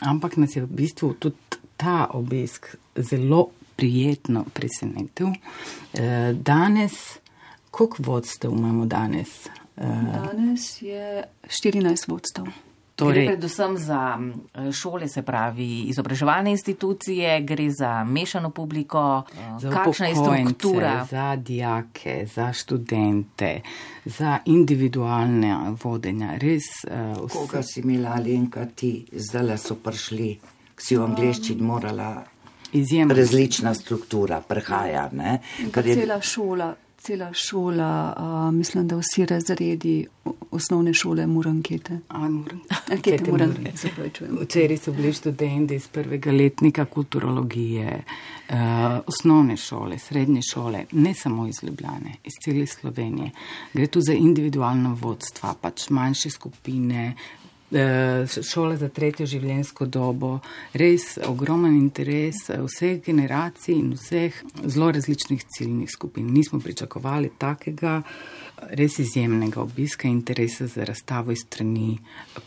[SPEAKER 3] Ampak nas je v bistvu tudi ta obisk zelo prijetno presenetil. Eh, danes, koliko vodstev imamo danes?
[SPEAKER 4] Eh, danes je 14 vodstev.
[SPEAKER 2] Torej, gre predvsem za šole, se pravi izobraževalne institucije, gre za mešano publiko,
[SPEAKER 3] za kakšna je struktura. Za dijake, za študente, za individualne vodenja. Res,
[SPEAKER 5] uh, Koga si imela Alenka, ti zdaj so prišli, si v angliščini morala. Izjemno. Različna struktura prehaja.
[SPEAKER 4] Cela šola cela šola, uh, mislim, da vsi razredi osnovne šole Murankete.
[SPEAKER 3] Ankete Murankete, se pravi, čujem. Včeraj so bili študenti iz prvega letnika kulturologije, uh, osnovne šole, srednje šole, ne samo iz Ljubljane, iz cele Slovenije. Gre tu za individualno vodstva, pač manjše skupine, šole za tretjo življenjsko dobo, res ogromen interes eh, vseh generacij in vseh zelo različnih ciljnih skupin. Nismo pričakovali takega res izjemnega obiska in interesa za razstavo iz strani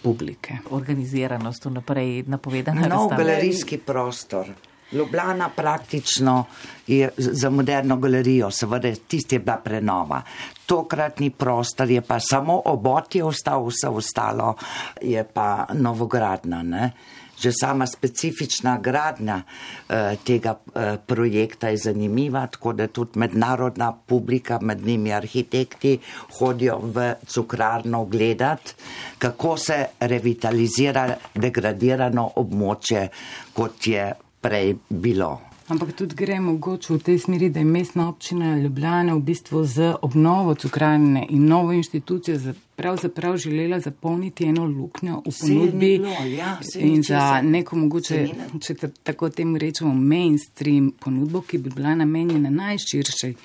[SPEAKER 3] publike.
[SPEAKER 2] Organiziranost vnaprej napovedana.
[SPEAKER 5] Nov galerijski prostor. Ljubljana praktično je za moderno galerijo, seveda tisti je bila prenova. Tokratni prostor je pa samo obot je ostal, vse ostalo je pa novogradna. Ne? Že sama specifična gradnja eh, tega eh, projekta je zanimiva, tako da tudi mednarodna publika, med njimi arhitekti, hodijo v cukrarno gledati, kako se revitalizira degradirano območje, kot je prej bilo.
[SPEAKER 3] Ampak tudi gre mogoče v tej smeri, da je mestna občina Ljubljana v bistvu z obnovo cukrarne in novo inštitucijo pravzaprav želela zapolniti eno luknjo v ponudbi
[SPEAKER 5] ja,
[SPEAKER 3] in za neko mogoče, če tako temu rečemo, mainstream ponudbo, ki bi bila namenjena najširšej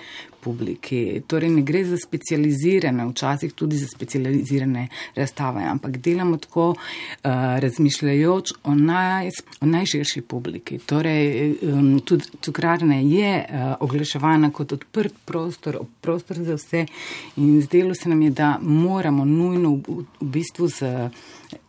[SPEAKER 3] publiki. Torej ne gre za specializirane, včasih tudi za specializirane razstave, ampak delamo tako uh, razmišljajoč o, naj, o najširši publiki. Torej, um, tudi cukrarna je uh, oglaševana kot odprt prostor, prostor za vse in zdelo se nam je, da moramo nujno v, v bistvu z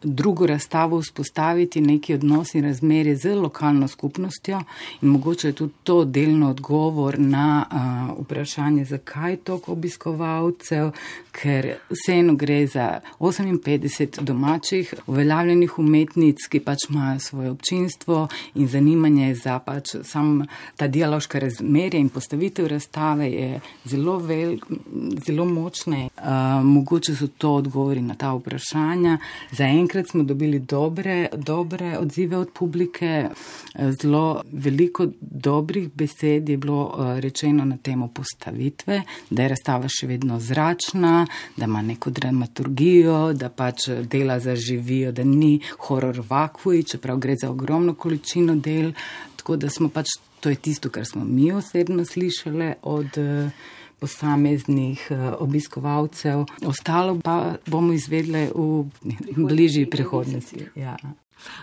[SPEAKER 3] drugo razstavo vzpostaviti neki odnos in razmerje z lokalno skupnostjo in mogoče je tudi to delno odgovor na uh, vprašanje, zakaj toliko obiskovalcev, ker vseeno gre za 58 domačih uveljavljenih umetnic, ki pač imajo svoje občinstvo in zanimanje za pač sam ta dialoška razmerja in postavitev razstave je zelo, vel, zelo močne. Uh, mogoče so to odgovori na ta vprašanja. Za zaenkrat smo dobili dobre, dobre odzive od publike, zelo veliko dobrih besed je bilo eh, rečeno na temo postavitve, da je razstava še vedno zračna, da ima neko dramaturgijo, da pač dela zaživijo, da ni horor vakuji, čeprav gre za ogromno količino del. Tako da smo pač, to je tisto, kar smo mi osebno slišali od. Posameznih eh, obiskovalcev. Ostalo pa bomo izvedli v bližji prihodnosti. Ja.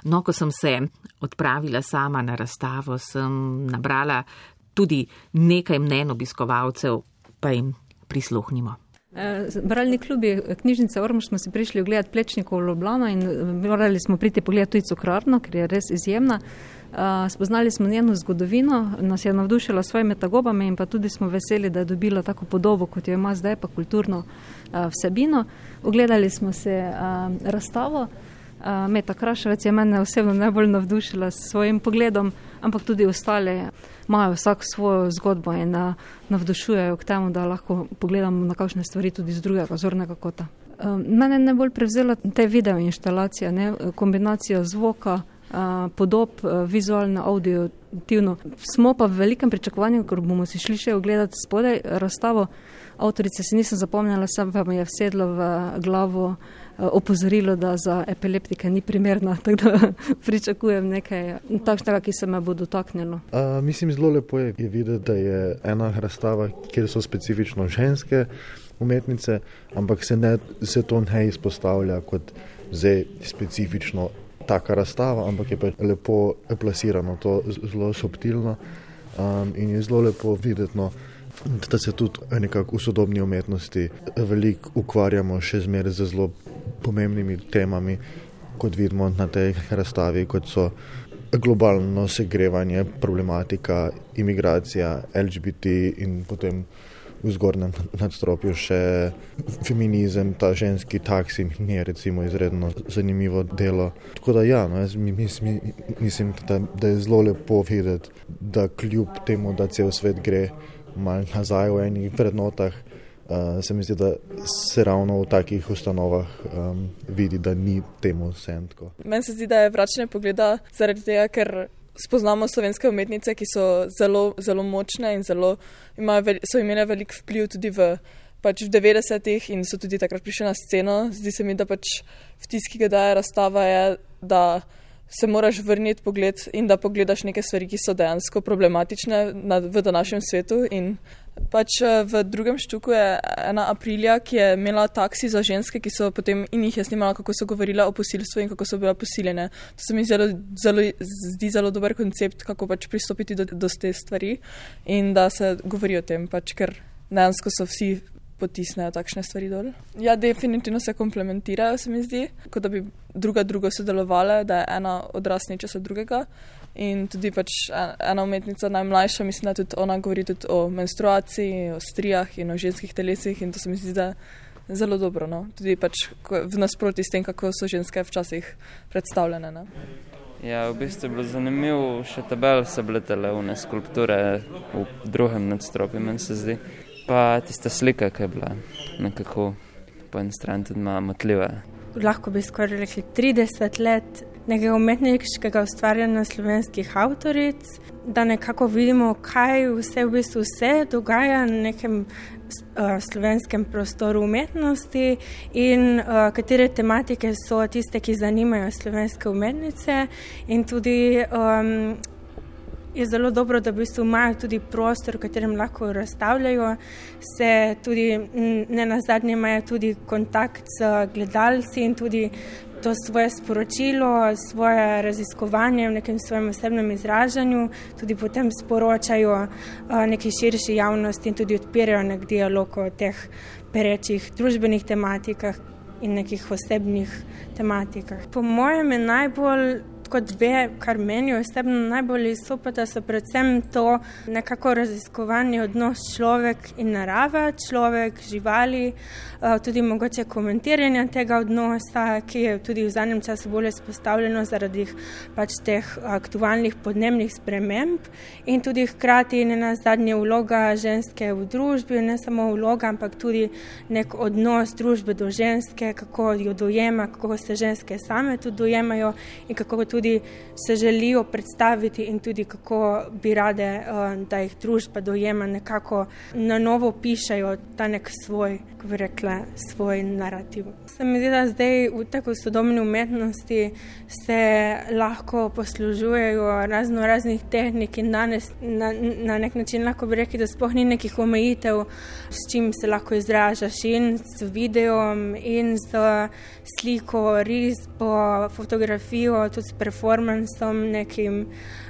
[SPEAKER 2] No, ko sem se odpravila sama na razstavo, sem nabrala tudi nekaj mnen obiskovalcev, pa jim prisluhnimo.
[SPEAKER 6] Eh, bralni klub je knjižnica Ormož, smo si prišli ogledati plečnikov v Ljubljano in morali smo priti pogledati tudi cukrarno, ker je res izjemna. Spoznali smo njeno zgodovino, nas je navdušila s svojimi tagobami in pa tudi smo veseli, da je dobila tako podobo, kot jo ima zdaj, pa kulturno vsebino. Ogledali smo se razstavo. Meta Kraševec je mene osebno najbolj navdušila s svojim pogledom, ampak tudi ostale imajo vsak svojo zgodbo in navdušujejo k temu, da lahko pogledamo na kakšne stvari tudi z drugega zornega kota. Mene je najbolj prevzela te video instalacije, ne? kombinacija zvoka, podob, vizualno, audio-tivno. Smo pa v velikem pričakovanju, ker bomo si šli še ogledati spodaj razstavo. Avtorice si nisem zapomnila, sem pa mi je vsedlo v glavo opozorilo, da za epileptike ni primerna, tako da pričakujem nekaj takšnega, ki se me bo dotaknilo.
[SPEAKER 7] Uh, mislim, zelo lepo je videti, da je ena razstava, kjer so specifično ženske umetnice, ampak se, ne, se to ne izpostavlja kot zdaj specifično taka razstava, ampak je pa lepo plasirano, to zelo subtilno um, in je zelo lepo videti. No, Da se tudi nekako v sodobni umetnosti veliko ukvarjamo, še zmeraj z zelo pomembnimi temami, kot vidimo na tej razstavi, kot so globalno segrevanje, problematika, imigracija, LGBT in potem v zgornjem nadstropju še feminizem, ta ženski taksi, mi je recimo izredno zanimivo delo. Tako da ja, no, jaz mislim, mislim da, da je zelo lepo videti, da kljub temu, da cel svet gre malo nazaj v enih vrednotah, uh, se mi zdi, da se ravno v takih ustanovah um, vidi, da ni temu vse tako.
[SPEAKER 8] Meni se zdi, da je vračanje pogleda zaradi tega, ker spoznamo slovenske umetnice, ki so zelo, zelo močne in zelo, imajo, so imele velik vpliv tudi v. Pač v 90-ih in so tudi takrat prišli na sceno. Zdi se mi, da pač vtis, ki ga daje razstava, je, da se moraš vrniti pogled in da pogledaš neke stvari, ki so dejansko problematične na, v današnjem svetu. In Pač eh, v drugem štuku je ena aprilja, ki je imela taksi za ženske, ki so potem in jih je snimala, kako so govorile o posilstvu in kako so bile posiljene. To se mi zelo, zelo, zdi zelo dober koncept, kako pač pristopiti do, do te stvari in da se govori o tem, pač, ker dejansko so vsi potisnejo takšne stvari dol. Ja, definitivno se komplementirajo, se mi zdi, kot da bi druga drugo sodelovala, da je ena odrasla časa drugega. In tudi pač ena umetnica, najmlajša, mislim, da tudi ona govori tudi o menstruaciji, o strijah in o ženskih telesih. In to se mi zdi zelo dobro. No? Tudi pač v nasprotju s tem, kako so ženske včasih predstavljene. Ne?
[SPEAKER 9] Ja, v bistvu je bilo zanimivo, še tabel so bile televne skulpture v drugem nadstropju, meni se zdi. Pa tista slika, ki je bila nekako po eni strani tudi malo motljiva.
[SPEAKER 10] Lahko bi skoraj rekli 30 let nekega umetniškega ustvarjanja slovenskih avtoric, da nekako vidimo, kaj vse v bistvu se dogaja na nekem uh, slovenskem prostoru umetnosti in uh, katere tematike so tiste, ki zanimajo slovenske umetnice in tudi um, Je zelo dobro, da v bistvu imajo tudi prostor, v katerem lahko razstavljajo, se tudi ne na zadnje imajo tudi kontakt z gledalci in tudi to svoje sporočilo, svoje raziskovanje v nekem svojem osebnem izražanju, tudi potem sporočajo neki širši javnosti in tudi odpirajo nek dialog o teh perečih družbenih tematikah in nekih osebnih tematikah. Po mojem je najbolj kot dve, kar meni osebno najbolj izstopa, so predvsem to nekako raziskovanje odnos človek in narava, človek, živali, eh, tudi mogoče komentiranje tega odnosa, ki je tudi v zadnjem času bolj izpostavljeno zaradi pač teh aktualnih podnebnih sprememb. In tudi hkrati ne na zadnje vloga ženske v družbi, ne samo vloga, ampak tudi nek odnos družbe do ženske, kako jo dojema, kako se ženske same tudi dojemajo in kako tudi tudi se želijo predstaviti in tudi kako bi rade, eh, da jih družba dojema, nekako na novo pišajo ta nek svoj, kako bi rekla, svoj narativ. Se mi zdi, da zdaj v tako sodobni umetnosti se lahko poslužujejo razno raznih tehnik in danes na, na nek način lahko bi rekli, da sploh ni nekih omejitev, s čim se lahko izražaš in z videom in z sliko, risbo, fotografijo, tudi s prevodom performancem, nekim,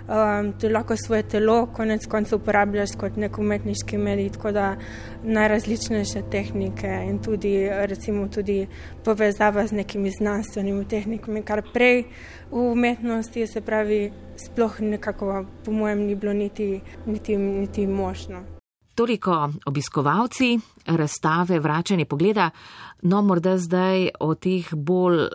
[SPEAKER 10] um, tu lahko svoje telo, konec koncev uporabljaš kot nek umetniški medij, tako da najrazličnejše tehnike in tudi, recimo, tudi povezava z nekimi znanstvenimi tehnikami, kar prej v umetnosti, se pravi, sploh nekako, po mojem, ni bilo niti, niti, niti možno.
[SPEAKER 2] Toliko obiskovalci razstave Vračanje pogleda, no morda zdaj o teh bolj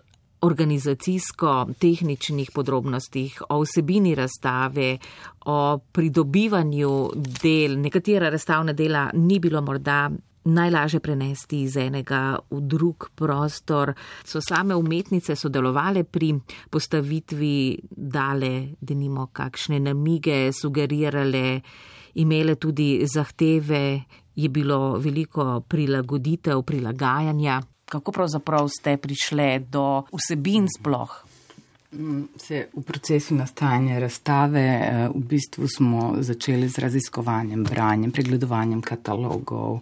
[SPEAKER 2] organizacijsko-tehničnih podrobnostih, o vsebini razstave, o pridobivanju del. Nekatera razstavna dela ni bilo morda najlažje prenesti iz enega v drug prostor. So same umetnice sodelovale pri postavitvi, dale, da nimo kakšne namige, sugerirale, imele tudi zahteve, je bilo veliko prilagoditev, prilagajanja kako pravzaprav ste prišli do vsebin sploh?
[SPEAKER 3] Se v procesu nastajanja razstave eh, v bistvu smo začeli z raziskovanjem, branjem, pregledovanjem katalogov.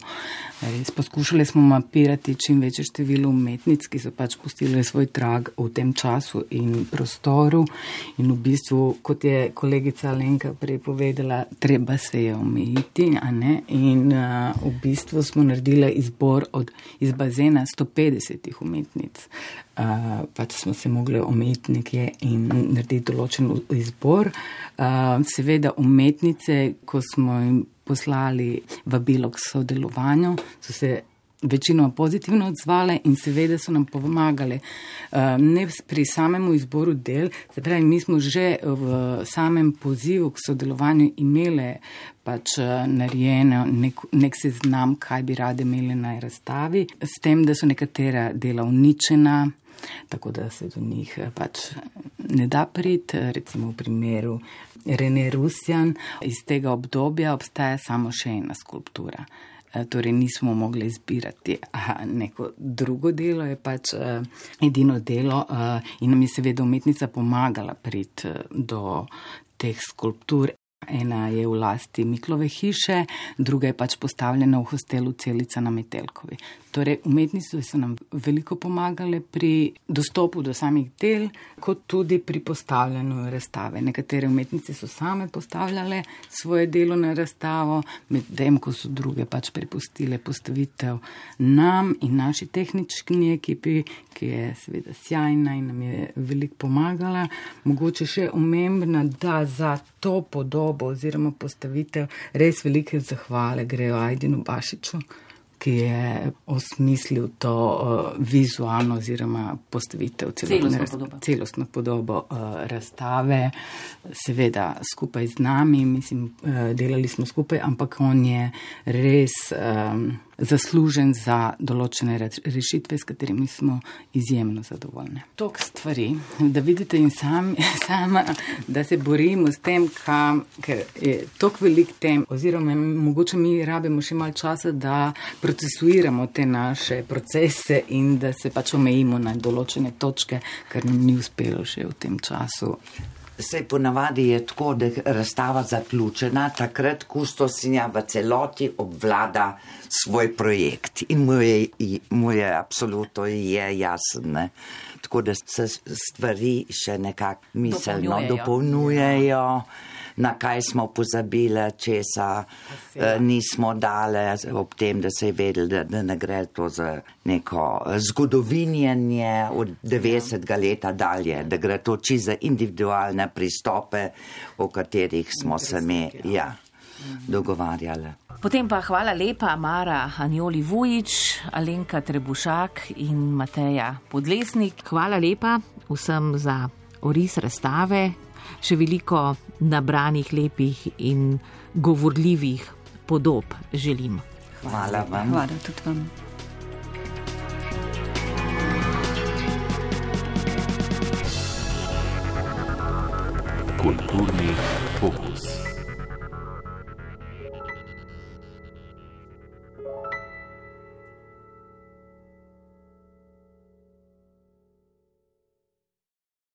[SPEAKER 3] Poskušali smo mapirati čim večje število umetnic, ki so pač pustili svoj trag v tem času in prostoru. In v bistvu, kot je kolegica Lenka prej povedala, treba se je omejiti. In uh, v bistvu smo naredili izbor od, iz bazena 150 umetnic. Uh, pač smo se mogli omejiti nekje in narediti določen izbor. Uh, seveda, umetnice, ko smo jim poslali vabilo k sodelovanju, so se večino pozitivno odzvale in seveda so nam pomagali. Uh, ne pri samem izboru del, se pravi, mi smo že v samem pozivu k sodelovanju imeli pač narejeno nek, nek seznam, kaj bi rade imeli na razstavi, s tem, da so nekatera dela uničena tako da se do njih eh, pač ne da priti. Recimo v primeru Rene Rusjan iz tega obdobja obstaja samo še ena skulptura. Eh, torej nismo mogli izbirati Aha, neko drugo delo, je pač uh, edino delo uh, in nam je seveda umetnica pomagala priti do teh skulptur. Ena je v lasti Miklove hiše, druga je pač postavljena v hostelu Celica na Metelkovi. Torej, umetnice so nam veliko pomagale pri dostopu do samih del, kot tudi pri postavljanju razstave. Nekatere umetnice so same postavljale svoje delo na razstavo, medtem ko so druge pač prepustile postavitev nam in naši tehnični ekipi, ki je seveda sjajna in nam je veliko pomagala. Mogoče še omembna, da za to podobo oziroma postavitev res velike zahvale grejo Ajdinu Bašiču ki je osmislil to uh, vizualno oziroma postavitev celostne podobo, celostno podobo uh, razstave, seveda skupaj z nami, mislim, uh, delali smo skupaj, ampak on je res. Um, zaslužen za določene rešitve, s katerimi smo izjemno zadovoljni. Tok stvari, da vidite in sami, sama, da se borimo s tem, kam, ker je tok velik tem, oziroma mogoče mi rabimo še malo časa, da procesuiramo te naše procese in da se pač omejimo na določene točke, kar nam ni uspelo še v tem času.
[SPEAKER 5] Se ponavadi je tako, da je razstava zaključena, takrat kustosinja v celoti obvlada svoj projekt in mu je, mu je absolutno je jasne. Tako da se stvari še nekako miselno dopolnjujejo. dopolnjujejo na kaj smo pozabili, česa eh, nismo dali, ob tem, da se je vedeli, da, da ne gre to za neko zgodovinjenje od 90. leta dalje, da gre to čisto za individualne pristope, o katerih smo se mi ja, dogovarjali.
[SPEAKER 2] Potem pa hvala lepa Mara Anjoli Vujič, Alenka Trebušak in Mateja Podlesnik. Hvala lepa vsem za oris razstave, še veliko nabranih lepih in govorljivih podob želim.
[SPEAKER 5] Hvala vam.
[SPEAKER 4] Hvala tudi vam.
[SPEAKER 1] Kulturni fokus.